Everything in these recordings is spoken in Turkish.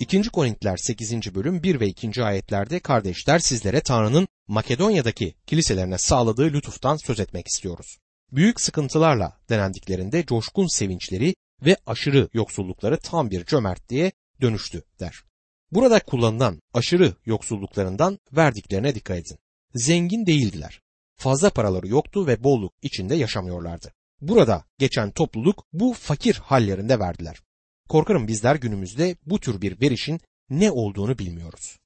2. Korintiler 8. bölüm 1 ve 2. ayetlerde kardeşler sizlere Tanrı'nın Makedonya'daki kiliselerine sağladığı lütuftan söz etmek istiyoruz. Büyük sıkıntılarla denendiklerinde coşkun sevinçleri ve aşırı yoksullukları tam bir cömertliğe dönüştü der. Burada kullanılan aşırı yoksulluklarından verdiklerine dikkat edin. Zengin değildiler. Fazla paraları yoktu ve bolluk içinde yaşamıyorlardı. Burada geçen topluluk bu fakir hallerinde verdiler. Korkarım bizler günümüzde bu tür bir verişin ne olduğunu bilmiyoruz.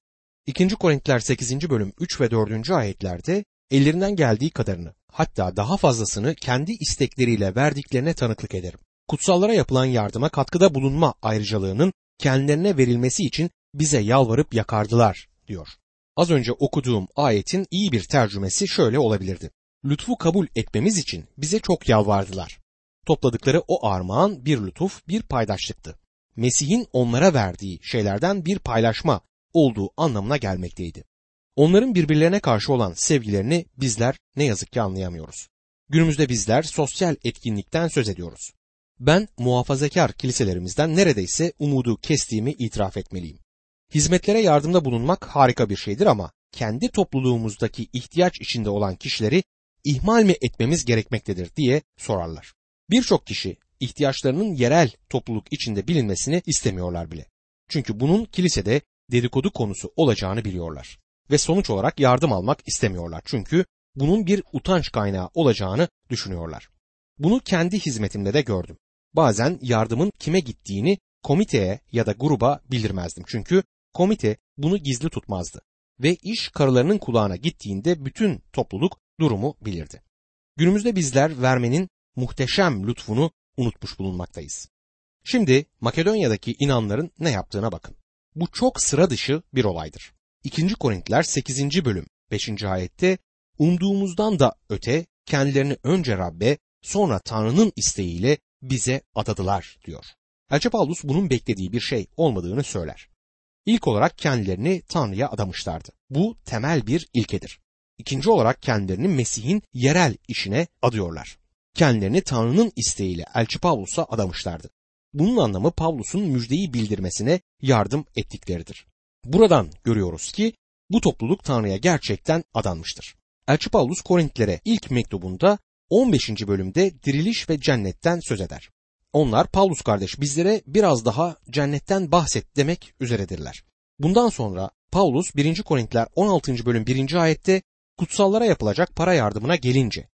2. Korintiler 8. bölüm 3 ve 4. ayetlerde ellerinden geldiği kadarını hatta daha fazlasını kendi istekleriyle verdiklerine tanıklık ederim. Kutsallara yapılan yardıma katkıda bulunma ayrıcalığının kendilerine verilmesi için bize yalvarıp yakardılar diyor. Az önce okuduğum ayetin iyi bir tercümesi şöyle olabilirdi. Lütfu kabul etmemiz için bize çok yalvardılar. Topladıkları o armağan bir lütuf, bir paydaşlıktı. Mesih'in onlara verdiği şeylerden bir paylaşma olduğu anlamına gelmekteydi. Onların birbirlerine karşı olan sevgilerini bizler ne yazık ki anlayamıyoruz. Günümüzde bizler sosyal etkinlikten söz ediyoruz. Ben muhafazakar kiliselerimizden neredeyse umudu kestiğimi itiraf etmeliyim. Hizmetlere yardımda bulunmak harika bir şeydir ama kendi topluluğumuzdaki ihtiyaç içinde olan kişileri ihmal mi etmemiz gerekmektedir diye sorarlar. Birçok kişi ihtiyaçlarının yerel topluluk içinde bilinmesini istemiyorlar bile. Çünkü bunun kilisede dedikodu konusu olacağını biliyorlar ve sonuç olarak yardım almak istemiyorlar. Çünkü bunun bir utanç kaynağı olacağını düşünüyorlar. Bunu kendi hizmetimde de gördüm. Bazen yardımın kime gittiğini komiteye ya da gruba bildirmezdim. Çünkü komite bunu gizli tutmazdı ve iş karılarının kulağına gittiğinde bütün topluluk durumu bilirdi. Günümüzde bizler vermenin muhteşem lütfunu unutmuş bulunmaktayız. Şimdi Makedonya'daki inanların ne yaptığına bakın. Bu çok sıra dışı bir olaydır. 2. Korintiler 8. bölüm 5. ayette umduğumuzdan da öte kendilerini önce Rabbe sonra Tanrı'nın isteğiyle bize adadılar diyor. Elçi Paulus bunun beklediği bir şey olmadığını söyler. İlk olarak kendilerini Tanrı'ya adamışlardı. Bu temel bir ilkedir. İkinci olarak kendilerini Mesih'in yerel işine adıyorlar. Kendilerini Tanrı'nın isteğiyle Elçi Pavlus'a adamışlardı. Bunun anlamı Pavlus'un müjdeyi bildirmesine yardım ettikleridir. Buradan görüyoruz ki bu topluluk Tanrı'ya gerçekten adanmıştır. Elçi Pavlus Korintlere ilk mektubunda 15. bölümde diriliş ve cennetten söz eder. Onlar Pavlus kardeş bizlere biraz daha cennetten bahset demek üzeredirler. Bundan sonra Paulus 1. Korintiler 16. bölüm 1. ayette kutsallara yapılacak para yardımına gelince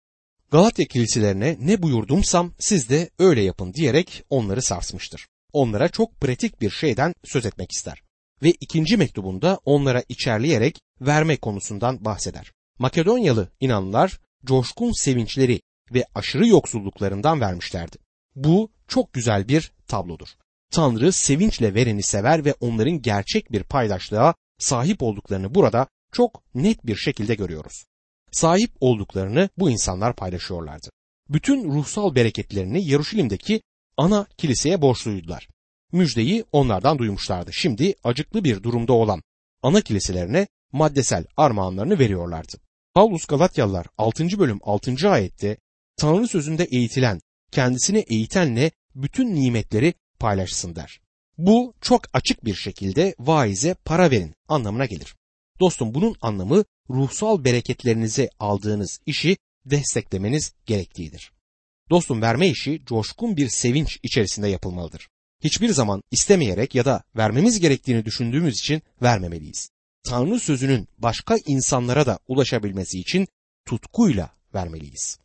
Galatya kiliselerine ne buyurdumsam siz de öyle yapın diyerek onları sarsmıştır. Onlara çok pratik bir şeyden söz etmek ister. Ve ikinci mektubunda onlara içerleyerek verme konusundan bahseder. Makedonyalı inanlılar coşkun sevinçleri ve aşırı yoksulluklarından vermişlerdi. Bu çok güzel bir tablodur. Tanrı sevinçle vereni sever ve onların gerçek bir paydaşlığa sahip olduklarını burada çok net bir şekilde görüyoruz. Sahip olduklarını bu insanlar paylaşıyorlardı. Bütün ruhsal bereketlerini Yaruşilim'deki ana kiliseye borçluydular. Müjdeyi onlardan duymuşlardı. Şimdi acıklı bir durumda olan ana kiliselerine maddesel armağanlarını veriyorlardı. Paulus Galatyalılar 6. bölüm 6. ayette Tanrı sözünde eğitilen, kendisini eğitenle bütün nimetleri paylaşsın der. Bu çok açık bir şekilde vaize para verin anlamına gelir. Dostum bunun anlamı ruhsal bereketlerinizi aldığınız işi desteklemeniz gerektiğidir. Dostum verme işi coşkun bir sevinç içerisinde yapılmalıdır. Hiçbir zaman istemeyerek ya da vermemiz gerektiğini düşündüğümüz için vermemeliyiz. Tanrı sözünün başka insanlara da ulaşabilmesi için tutkuyla vermeliyiz.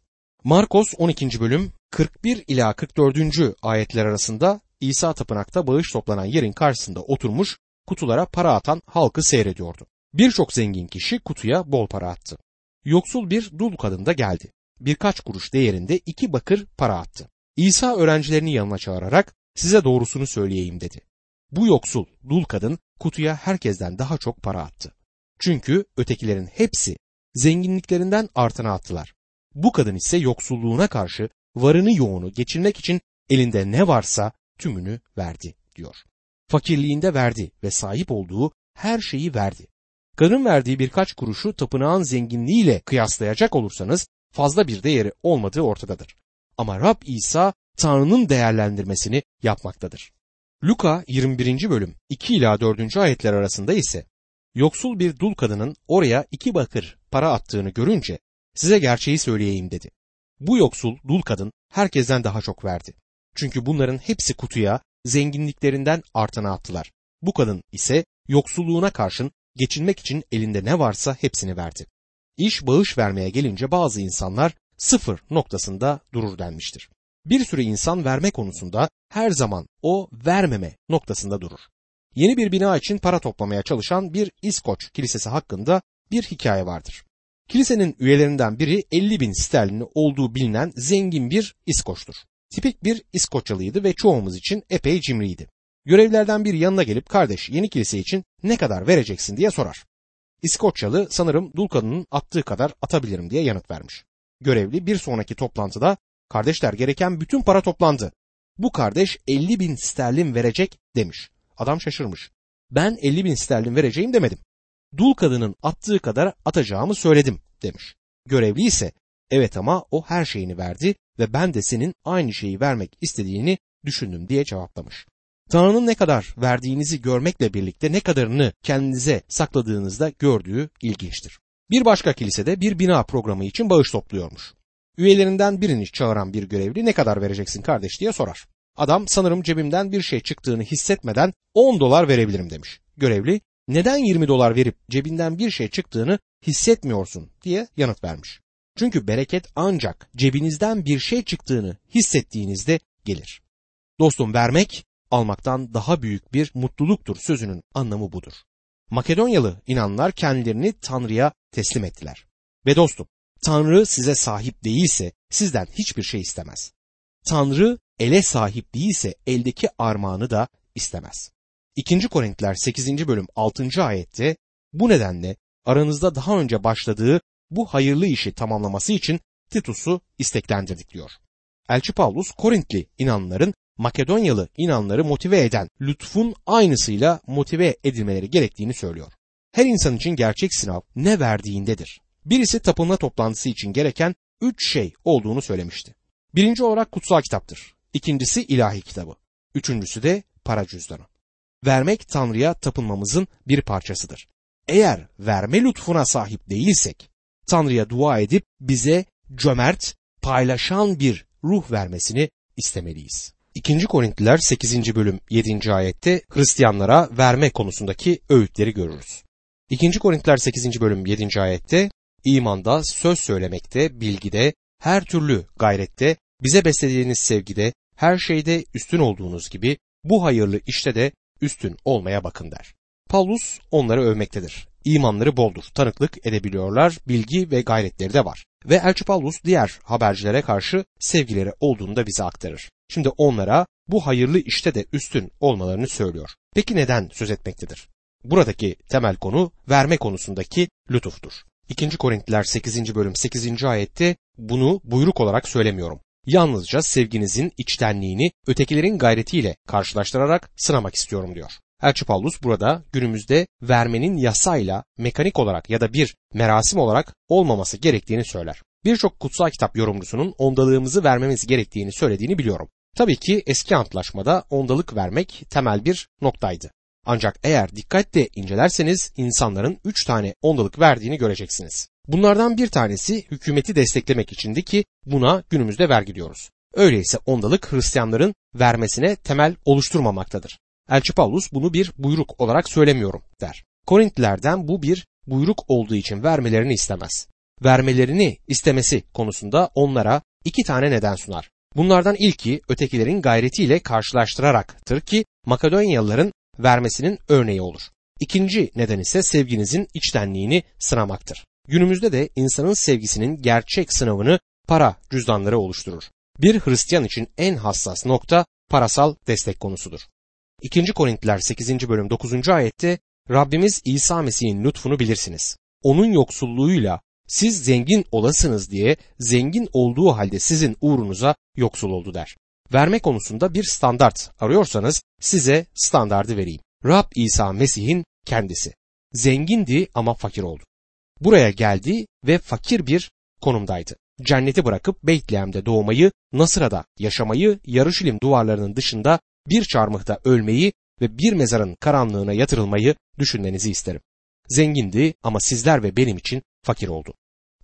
Markos 12. bölüm 41 ila 44. ayetler arasında İsa tapınakta bağış toplanan yerin karşısında oturmuş kutulara para atan halkı seyrediyordu. Birçok zengin kişi kutuya bol para attı. Yoksul bir dul kadın da geldi. Birkaç kuruş değerinde iki bakır para attı. İsa öğrencilerini yanına çağırarak size doğrusunu söyleyeyim dedi. Bu yoksul dul kadın kutuya herkesten daha çok para attı. Çünkü ötekilerin hepsi zenginliklerinden artına attılar. Bu kadın ise yoksulluğuna karşı varını yoğunu geçirmek için elinde ne varsa tümünü verdi diyor. Fakirliğinde verdi ve sahip olduğu her şeyi verdi. Kadın verdiği birkaç kuruşu tapınağın zenginliğiyle kıyaslayacak olursanız fazla bir değeri olmadığı ortadadır. Ama Rab İsa Tanrı'nın değerlendirmesini yapmaktadır. Luka 21. bölüm 2 ila 4. ayetler arasında ise yoksul bir dul kadının oraya iki bakır para attığını görünce size gerçeği söyleyeyim dedi. Bu yoksul dul kadın herkesten daha çok verdi. Çünkü bunların hepsi kutuya zenginliklerinden artana attılar. Bu kadın ise yoksulluğuna karşın geçinmek için elinde ne varsa hepsini verdi. İş bağış vermeye gelince bazı insanlar sıfır noktasında durur denmiştir. Bir sürü insan verme konusunda her zaman o vermeme noktasında durur. Yeni bir bina için para toplamaya çalışan bir İskoç kilisesi hakkında bir hikaye vardır. Kilisenin üyelerinden biri 50 bin sterlini olduğu bilinen zengin bir İskoç'tur. Tipik bir İskoçyalıydı ve çoğumuz için epey cimriydi. Görevlerden biri yanına gelip kardeş yeni kilise için ne kadar vereceksin diye sorar. İskoçyalı sanırım dul kadının attığı kadar atabilirim diye yanıt vermiş. Görevli bir sonraki toplantıda kardeşler gereken bütün para toplandı. Bu kardeş 50 bin sterlin verecek demiş. Adam şaşırmış. Ben 50 bin sterlin vereceğim demedim. Dul kadının attığı kadar atacağımı söyledim demiş. Görevli ise evet ama o her şeyini verdi ve ben de senin aynı şeyi vermek istediğini düşündüm diye cevaplamış. Tanrı'nın ne kadar verdiğinizi görmekle birlikte ne kadarını kendinize sakladığınızda gördüğü ilginçtir. Bir başka kilisede bir bina programı için bağış topluyormuş. Üyelerinden birini çağıran bir görevli ne kadar vereceksin kardeş diye sorar. Adam sanırım cebimden bir şey çıktığını hissetmeden 10 dolar verebilirim demiş. Görevli neden 20 dolar verip cebinden bir şey çıktığını hissetmiyorsun diye yanıt vermiş. Çünkü bereket ancak cebinizden bir şey çıktığını hissettiğinizde gelir. Dostum vermek almaktan daha büyük bir mutluluktur sözünün anlamı budur. Makedonyalı inanlar kendilerini Tanrı'ya teslim ettiler. Ve dostum, Tanrı size sahip değilse sizden hiçbir şey istemez. Tanrı ele sahip değilse eldeki armağanı da istemez. 2. Korintiler 8. bölüm 6. ayette bu nedenle aranızda daha önce başladığı bu hayırlı işi tamamlaması için Titus'u isteklendirdik diyor. Elçi Paulus Korintli inanların Makedonyalı inanları motive eden lütfun aynısıyla motive edilmeleri gerektiğini söylüyor. Her insan için gerçek sınav ne verdiğindedir. Birisi tapınma toplantısı için gereken üç şey olduğunu söylemişti. Birinci olarak kutsal kitaptır. İkincisi ilahi kitabı. Üçüncüsü de para cüzdanı. Vermek Tanrı'ya tapınmamızın bir parçasıdır. Eğer verme lütfuna sahip değilsek, Tanrı'ya dua edip bize cömert, paylaşan bir ruh vermesini istemeliyiz. 2. Korintliler 8. bölüm 7. ayette Hristiyanlara verme konusundaki öğütleri görürüz. 2. Korintliler 8. bölüm 7. ayette imanda, söz söylemekte, bilgide, her türlü gayrette, bize beslediğiniz sevgide, her şeyde üstün olduğunuz gibi bu hayırlı işte de üstün olmaya bakın der. Paulus onları övmektedir. İmanları boldur, tanıklık edebiliyorlar, bilgi ve gayretleri de var. Ve Elçi Paulus diğer habercilere karşı sevgileri olduğunu da bize aktarır. Şimdi onlara bu hayırlı işte de üstün olmalarını söylüyor. Peki neden söz etmektedir? Buradaki temel konu verme konusundaki lütuftur. 2. Korintliler 8. bölüm 8. ayette bunu buyruk olarak söylemiyorum. Yalnızca sevginizin içtenliğini ötekilerin gayretiyle karşılaştırarak sınamak istiyorum diyor. Elçi Paulus burada günümüzde vermenin yasayla mekanik olarak ya da bir merasim olarak olmaması gerektiğini söyler. Birçok kutsal kitap yorumcusunun ondalığımızı vermemiz gerektiğini söylediğini biliyorum. Tabii ki eski antlaşmada ondalık vermek temel bir noktaydı. Ancak eğer dikkatle incelerseniz insanların üç tane ondalık verdiğini göreceksiniz. Bunlardan bir tanesi hükümeti desteklemek içindi ki buna günümüzde vergi diyoruz. Öyleyse ondalık Hristiyanların vermesine temel oluşturmamaktadır. Elçi Paulus bunu bir buyruk olarak söylemiyorum der. Korintlilerden bu bir buyruk olduğu için vermelerini istemez. Vermelerini istemesi konusunda onlara iki tane neden sunar. Bunlardan ilki ötekilerin gayretiyle karşılaştıraraktır ki Makedonyalıların vermesinin örneği olur. İkinci neden ise sevginizin içtenliğini sınamaktır. Günümüzde de insanın sevgisinin gerçek sınavını para cüzdanları oluşturur. Bir Hristiyan için en hassas nokta parasal destek konusudur. 2. Korintliler 8. bölüm 9. ayette Rabbimiz İsa Mesih'in lütfunu bilirsiniz. Onun yoksulluğuyla siz zengin olasınız diye zengin olduğu halde sizin uğrunuza yoksul oldu der. Verme konusunda bir standart arıyorsanız size standardı vereyim. Rab İsa Mesih'in kendisi. Zengindi ama fakir oldu. Buraya geldi ve fakir bir konumdaydı. Cenneti bırakıp Beytlehem'de doğmayı, Nasıra'da yaşamayı, Yarışilim duvarlarının dışında bir çarmıhta ölmeyi ve bir mezarın karanlığına yatırılmayı düşünmenizi isterim. Zengindi ama sizler ve benim için fakir oldu.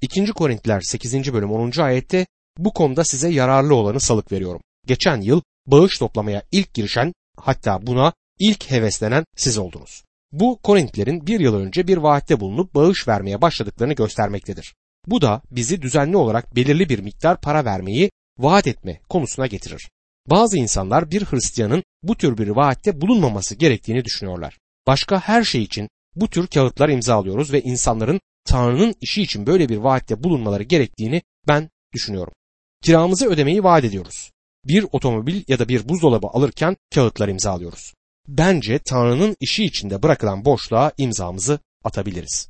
2. Korintiler 8. bölüm 10. ayette bu konuda size yararlı olanı salık veriyorum. Geçen yıl bağış toplamaya ilk girişen hatta buna ilk heveslenen siz oldunuz. Bu Korintlilerin bir yıl önce bir vaatte bulunup bağış vermeye başladıklarını göstermektedir. Bu da bizi düzenli olarak belirli bir miktar para vermeyi vaat etme konusuna getirir. Bazı insanlar bir Hristiyanın bu tür bir vaatte bulunmaması gerektiğini düşünüyorlar. Başka her şey için bu tür kağıtlar imzalıyoruz ve insanların Tanrı'nın işi için böyle bir vaatte bulunmaları gerektiğini ben düşünüyorum. Kiramızı ödemeyi vaat ediyoruz. Bir otomobil ya da bir buzdolabı alırken kağıtlar imzalıyoruz. Bence Tanrı'nın işi içinde bırakılan boşluğa imzamızı atabiliriz.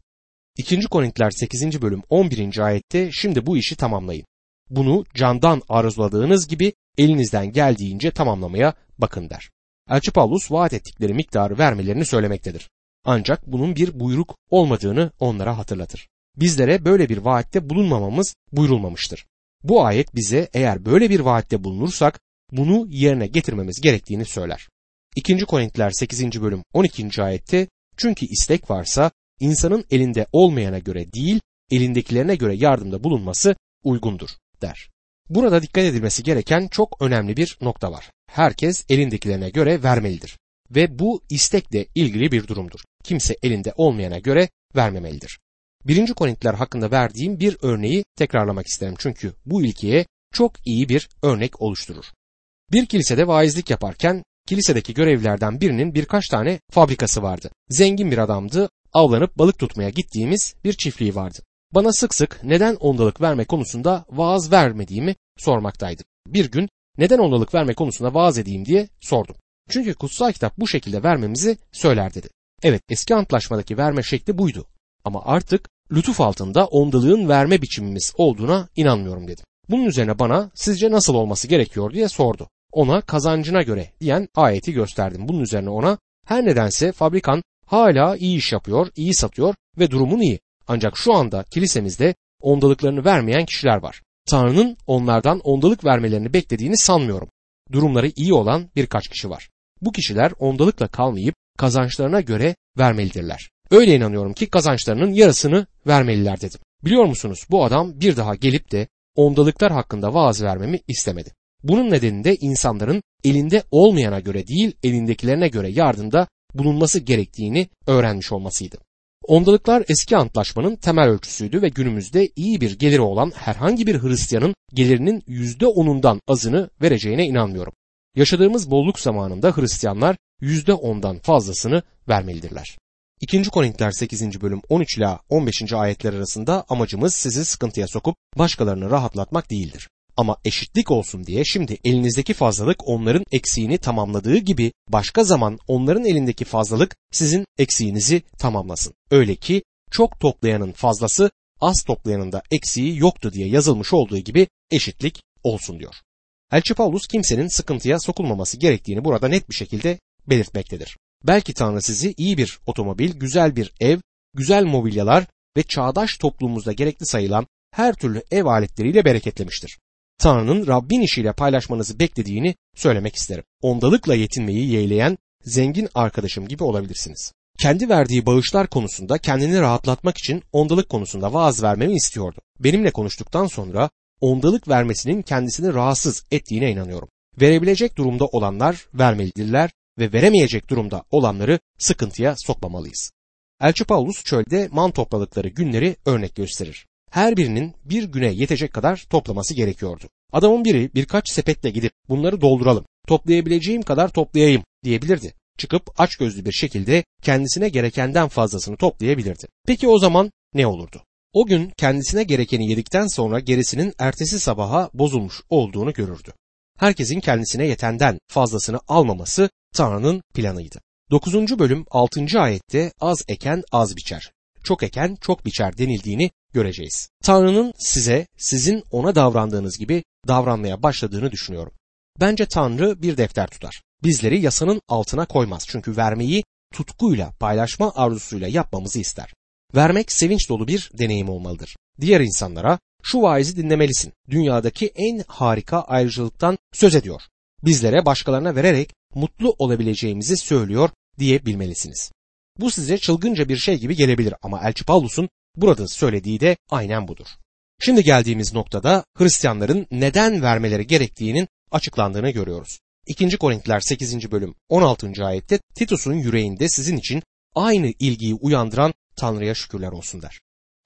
2. Korintiler 8. bölüm 11. ayette şimdi bu işi tamamlayın. Bunu candan arzuladığınız gibi elinizden geldiğince tamamlamaya bakın der. Elçi Paulus vaat ettikleri miktarı vermelerini söylemektedir. Ancak bunun bir buyruk olmadığını onlara hatırlatır. Bizlere böyle bir vaatte bulunmamamız buyurulmamıştır. Bu ayet bize eğer böyle bir vaatte bulunursak bunu yerine getirmemiz gerektiğini söyler. 2. Korintiler 8. bölüm 12. ayette çünkü istek varsa insanın elinde olmayana göre değil elindekilerine göre yardımda bulunması uygundur der. Burada dikkat edilmesi gereken çok önemli bir nokta var. Herkes elindekilerine göre vermelidir ve bu istekle ilgili bir durumdur. Kimse elinde olmayana göre vermemelidir. 1. Korintiler hakkında verdiğim bir örneği tekrarlamak isterim çünkü bu ilkeye çok iyi bir örnek oluşturur. Bir kilisede vaizlik yaparken kilisedeki görevlilerden birinin birkaç tane fabrikası vardı. Zengin bir adamdı, avlanıp balık tutmaya gittiğimiz bir çiftliği vardı. Bana sık sık neden ondalık verme konusunda vaaz vermediğimi sormaktaydı. Bir gün neden ondalık verme konusunda vaaz edeyim diye sordum. Çünkü kutsal kitap bu şekilde vermemizi söyler dedi. Evet eski antlaşmadaki verme şekli buydu. Ama artık lütuf altında ondalığın verme biçimimiz olduğuna inanmıyorum dedim. Bunun üzerine bana sizce nasıl olması gerekiyor diye sordu. Ona kazancına göre diyen ayeti gösterdim. Bunun üzerine ona her nedense fabrikan hala iyi iş yapıyor, iyi satıyor ve durumun iyi. Ancak şu anda kilisemizde ondalıklarını vermeyen kişiler var. Tanrı'nın onlardan ondalık vermelerini beklediğini sanmıyorum. Durumları iyi olan birkaç kişi var. Bu kişiler ondalıkla kalmayıp kazançlarına göre vermelidirler. Öyle inanıyorum ki kazançlarının yarısını vermeliler dedim. Biliyor musunuz bu adam bir daha gelip de ondalıklar hakkında vaaz vermemi istemedi. Bunun nedeni de insanların elinde olmayana göre değil elindekilerine göre yardımda bulunması gerektiğini öğrenmiş olmasıydı. Ondalıklar eski antlaşmanın temel ölçüsüydü ve günümüzde iyi bir geliri olan herhangi bir Hristiyanın gelirinin yüzde onundan azını vereceğine inanmıyorum. Yaşadığımız bolluk zamanında Hristiyanlar yüzde ondan fazlasını vermelidirler. 2. Korintiler 8. bölüm 13 ila 15. ayetler arasında amacımız sizi sıkıntıya sokup başkalarını rahatlatmak değildir. Ama eşitlik olsun diye şimdi elinizdeki fazlalık onların eksiğini tamamladığı gibi başka zaman onların elindeki fazlalık sizin eksiğinizi tamamlasın. Öyle ki çok toplayanın fazlası az toplayanın da eksiği yoktu diye yazılmış olduğu gibi eşitlik olsun diyor. Elçi Paulus kimsenin sıkıntıya sokulmaması gerektiğini burada net bir şekilde belirtmektedir. Belki Tanrı sizi iyi bir otomobil, güzel bir ev, güzel mobilyalar ve çağdaş toplumumuzda gerekli sayılan her türlü ev aletleriyle bereketlemiştir. Tanrı'nın Rabbin işiyle paylaşmanızı beklediğini söylemek isterim. Ondalıkla yetinmeyi yeğleyen zengin arkadaşım gibi olabilirsiniz. Kendi verdiği bağışlar konusunda kendini rahatlatmak için ondalık konusunda vaaz vermemi istiyordu. Benimle konuştuktan sonra ondalık vermesinin kendisini rahatsız ettiğine inanıyorum. Verebilecek durumda olanlar vermelidirler ve veremeyecek durumda olanları sıkıntıya sokmamalıyız. Elçi Paulus çölde man topladıkları günleri örnek gösterir. Her birinin bir güne yetecek kadar toplaması gerekiyordu. Adamın biri birkaç sepetle gidip bunları dolduralım, toplayabileceğim kadar toplayayım diyebilirdi. Çıkıp açgözlü bir şekilde kendisine gerekenden fazlasını toplayabilirdi. Peki o zaman ne olurdu? O gün kendisine gerekeni yedikten sonra gerisinin ertesi sabaha bozulmuş olduğunu görürdü. Herkesin kendisine yetenden fazlasını almaması Tanrı'nın planıydı. 9. bölüm 6. ayette az eken az biçer, çok eken çok biçer denildiğini göreceğiz. Tanrı'nın size sizin ona davrandığınız gibi davranmaya başladığını düşünüyorum. Bence Tanrı bir defter tutar. Bizleri yasanın altına koymaz çünkü vermeyi tutkuyla, paylaşma arzusuyla yapmamızı ister. Vermek sevinç dolu bir deneyim olmalıdır. Diğer insanlara şu vaizi dinlemelisin. Dünyadaki en harika ayrıcalıktan söz ediyor. Bizlere başkalarına vererek mutlu olabileceğimizi söylüyor diyebilmelisiniz. Bu size çılgınca bir şey gibi gelebilir ama Elçi Pavlus'un burada söylediği de aynen budur. Şimdi geldiğimiz noktada Hristiyanların neden vermeleri gerektiğinin açıklandığını görüyoruz. 2. Korintiler 8. bölüm 16. ayette Titus'un yüreğinde sizin için aynı ilgiyi uyandıran Tanrı'ya şükürler olsun der.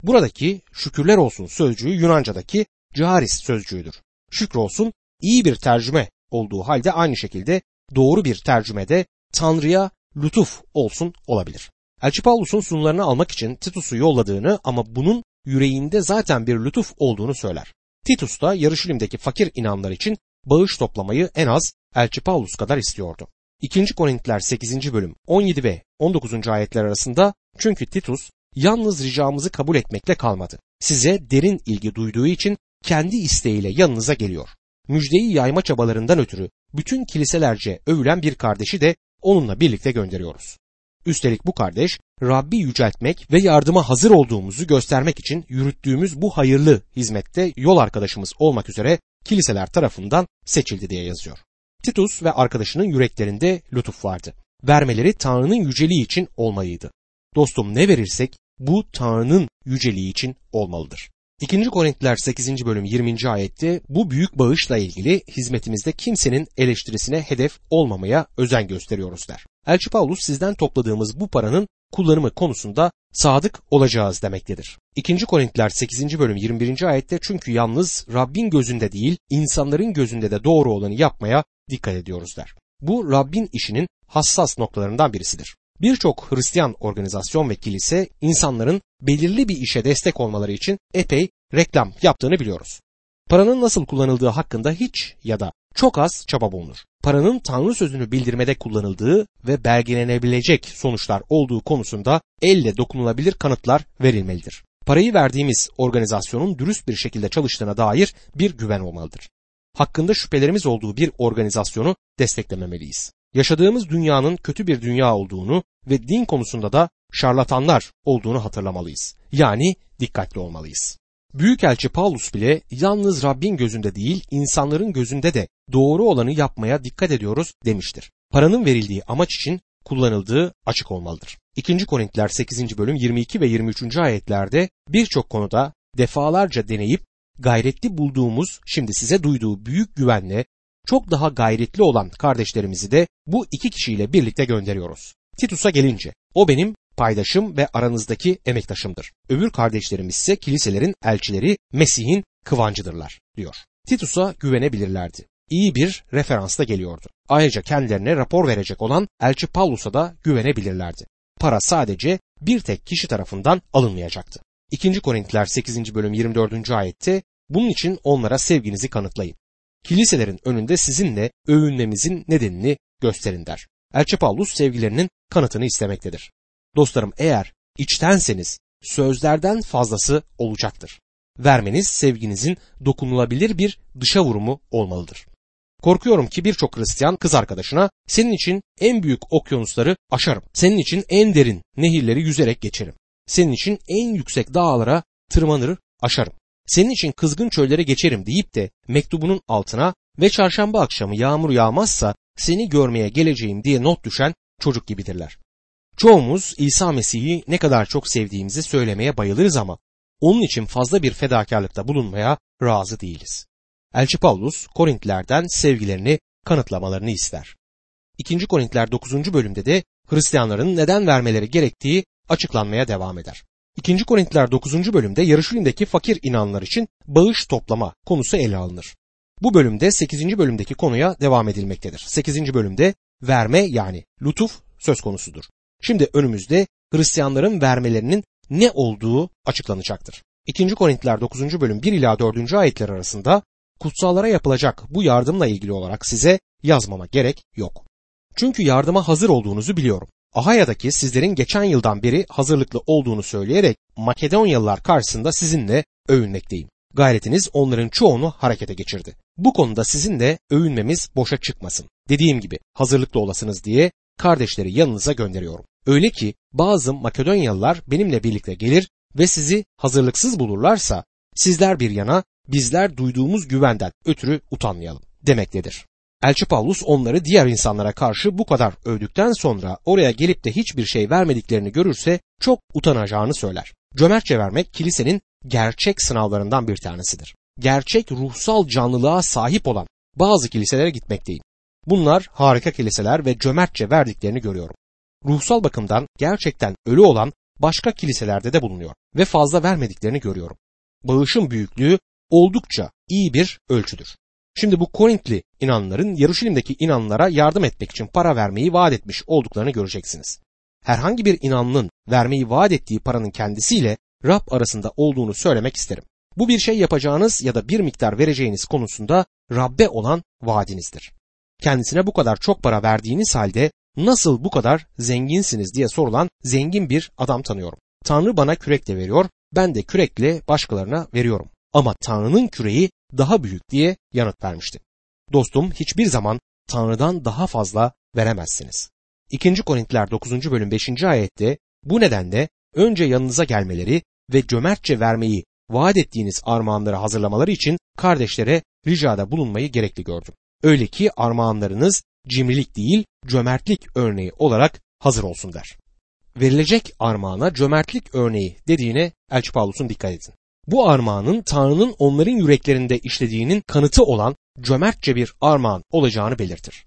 Buradaki şükürler olsun sözcüğü Yunanca'daki caris sözcüğüdür. Şükür olsun iyi bir tercüme olduğu halde aynı şekilde doğru bir tercümede Tanrı'ya lütuf olsun olabilir. Elçi Paulus'un sunularını almak için Titus'u yolladığını ama bunun yüreğinde zaten bir lütuf olduğunu söyler. Titus da Yarışilim'deki fakir inanlar için bağış toplamayı en az Elçi Paulus kadar istiyordu. 2. Korintiler 8. bölüm 17 ve 19. ayetler arasında çünkü Titus yalnız ricamızı kabul etmekle kalmadı. Size derin ilgi duyduğu için kendi isteğiyle yanınıza geliyor. Müjdeyi yayma çabalarından ötürü bütün kiliselerce övülen bir kardeşi de onunla birlikte gönderiyoruz. Üstelik bu kardeş Rabbi yüceltmek ve yardıma hazır olduğumuzu göstermek için yürüttüğümüz bu hayırlı hizmette yol arkadaşımız olmak üzere kiliseler tarafından seçildi diye yazıyor. Titus ve arkadaşının yüreklerinde lütuf vardı. Vermeleri Tanrı'nın yüceliği için olmalıydı. Dostum ne verirsek bu Tanrı'nın yüceliği için olmalıdır. 2. Korintiler 8. bölüm 20. ayette bu büyük bağışla ilgili hizmetimizde kimsenin eleştirisine hedef olmamaya özen gösteriyoruz der. Elçi Paulus sizden topladığımız bu paranın kullanımı konusunda sadık olacağız demektedir. 2. Korintiler 8. bölüm 21. ayette çünkü yalnız Rabbin gözünde değil insanların gözünde de doğru olanı yapmaya dikkat ediyoruz der. Bu Rabbin işinin hassas noktalarından birisidir. Birçok Hristiyan organizasyon ve kilise insanların belirli bir işe destek olmaları için epey reklam yaptığını biliyoruz. Paranın nasıl kullanıldığı hakkında hiç ya da çok az çaba bulunur. Paranın Tanrı sözünü bildirmede kullanıldığı ve belgelenebilecek sonuçlar olduğu konusunda elle dokunulabilir kanıtlar verilmelidir. Parayı verdiğimiz organizasyonun dürüst bir şekilde çalıştığına dair bir güven olmalıdır. Hakkında şüphelerimiz olduğu bir organizasyonu desteklememeliyiz. Yaşadığımız dünyanın kötü bir dünya olduğunu ve din konusunda da şarlatanlar olduğunu hatırlamalıyız. Yani dikkatli olmalıyız. Büyükelçi Paulus bile yalnız Rabbin gözünde değil insanların gözünde de doğru olanı yapmaya dikkat ediyoruz demiştir. Paranın verildiği amaç için kullanıldığı açık olmalıdır. 2. Korintiler 8. bölüm 22 ve 23. ayetlerde birçok konuda defalarca deneyip gayretli bulduğumuz şimdi size duyduğu büyük güvenle çok daha gayretli olan kardeşlerimizi de bu iki kişiyle birlikte gönderiyoruz. Titus'a gelince o benim paydaşım ve aranızdaki emektaşımdır. Öbür kardeşlerimiz ise kiliselerin elçileri Mesih'in kıvancıdırlar diyor. Titus'a güvenebilirlerdi. İyi bir referansla geliyordu. Ayrıca kendilerine rapor verecek olan elçi Paulus'a da güvenebilirlerdi. Para sadece bir tek kişi tarafından alınmayacaktı. 2. Korintiler 8. bölüm 24. ayette bunun için onlara sevginizi kanıtlayın. Kiliselerin önünde sizinle övünmemizin nedenini gösterin der. Elçi Paulus sevgilerinin kanıtını istemektedir. Dostlarım eğer içtenseniz sözlerden fazlası olacaktır. Vermeniz sevginizin dokunulabilir bir dışa vurumu olmalıdır. Korkuyorum ki birçok Hristiyan kız arkadaşına senin için en büyük okyanusları aşarım. Senin için en derin nehirleri yüzerek geçerim. Senin için en yüksek dağlara tırmanır aşarım. Senin için kızgın çöllere geçerim deyip de mektubunun altına ve çarşamba akşamı yağmur yağmazsa seni görmeye geleceğim diye not düşen çocuk gibidirler. Çoğumuz İsa Mesih'i ne kadar çok sevdiğimizi söylemeye bayılırız ama onun için fazla bir fedakarlıkta bulunmaya razı değiliz. Elçi Paulus Korintlilerden sevgilerini kanıtlamalarını ister. 2. Korintliler 9. bölümde de Hristiyanların neden vermeleri gerektiği açıklanmaya devam eder. 2. Korintliler 9. bölümde Yarışilim'deki fakir inanlar için bağış toplama konusu ele alınır. Bu bölümde 8. bölümdeki konuya devam edilmektedir. 8. bölümde verme yani lütuf söz konusudur. Şimdi önümüzde Hristiyanların vermelerinin ne olduğu açıklanacaktır. 2. Korintiler 9. bölüm 1 ila 4. ayetler arasında kutsallara yapılacak bu yardımla ilgili olarak size yazmama gerek yok. Çünkü yardıma hazır olduğunuzu biliyorum. Ahaya'daki sizlerin geçen yıldan beri hazırlıklı olduğunu söyleyerek Makedonyalılar karşısında sizinle övünmekteyim. Gayretiniz onların çoğunu harekete geçirdi. Bu konuda sizinle övünmemiz boşa çıkmasın. Dediğim gibi hazırlıklı olasınız diye kardeşleri yanınıza gönderiyorum. Öyle ki bazı Makedonyalılar benimle birlikte gelir ve sizi hazırlıksız bulurlarsa sizler bir yana bizler duyduğumuz güvenden ötürü utanmayalım demektedir. Elçi Paulus onları diğer insanlara karşı bu kadar övdükten sonra oraya gelip de hiçbir şey vermediklerini görürse çok utanacağını söyler. Cömertçe vermek kilisenin gerçek sınavlarından bir tanesidir. Gerçek ruhsal canlılığa sahip olan bazı kiliselere gitmekteyim. Bunlar harika kiliseler ve cömertçe verdiklerini görüyorum. Ruhsal bakımdan gerçekten ölü olan başka kiliselerde de bulunuyor ve fazla vermediklerini görüyorum. Bağışın büyüklüğü oldukça iyi bir ölçüdür. Şimdi bu Korintli inanların Yaruşilim'deki inanlara yardım etmek için para vermeyi vaat etmiş olduklarını göreceksiniz. Herhangi bir inanlının vermeyi vaat ettiği paranın kendisiyle Rab arasında olduğunu söylemek isterim. Bu bir şey yapacağınız ya da bir miktar vereceğiniz konusunda Rabbe olan vaadinizdir. Kendisine bu kadar çok para verdiğiniz halde nasıl bu kadar zenginsiniz diye sorulan zengin bir adam tanıyorum. Tanrı bana kürekle veriyor, ben de kürekle başkalarına veriyorum. Ama Tanrı'nın küreği daha büyük diye yanıt vermişti. Dostum hiçbir zaman Tanrı'dan daha fazla veremezsiniz. 2. Korintiler 9. bölüm 5. ayette bu nedenle önce yanınıza gelmeleri ve cömertçe vermeyi vaat ettiğiniz armağanları hazırlamaları için kardeşlere ricada bulunmayı gerekli gördüm. Öyle ki armağanlarınız cimrilik değil cömertlik örneği olarak hazır olsun der. Verilecek armağana cömertlik örneği dediğine Elçi Paulus'un dikkat edin. Bu armağanın Tanrı'nın onların yüreklerinde işlediğinin kanıtı olan cömertçe bir armağan olacağını belirtir.